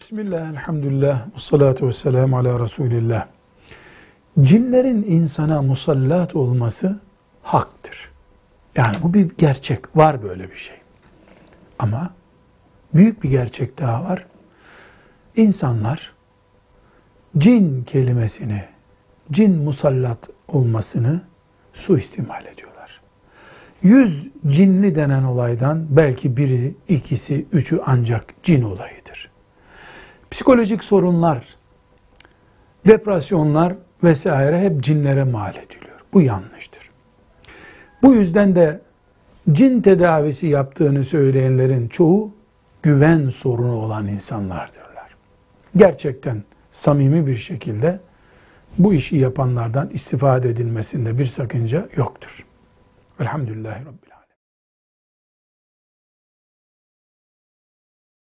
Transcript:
Bismillah, elhamdülillah, ve salatu ve selamu ala Resulillah. Cinlerin insana musallat olması haktır. Yani bu bir gerçek, var böyle bir şey. Ama büyük bir gerçek daha var. İnsanlar cin kelimesini, cin musallat olmasını suistimal ediyorlar. Yüz cinli denen olaydan belki biri, ikisi, üçü ancak cin olayıdır. Psikolojik sorunlar, depresyonlar vesaire hep cinlere mal ediliyor. Bu yanlıştır. Bu yüzden de cin tedavisi yaptığını söyleyenlerin çoğu güven sorunu olan insanlardırlar. Gerçekten samimi bir şekilde bu işi yapanlardan istifade edilmesinde bir sakınca yoktur. Velhamdülillahi Rabbil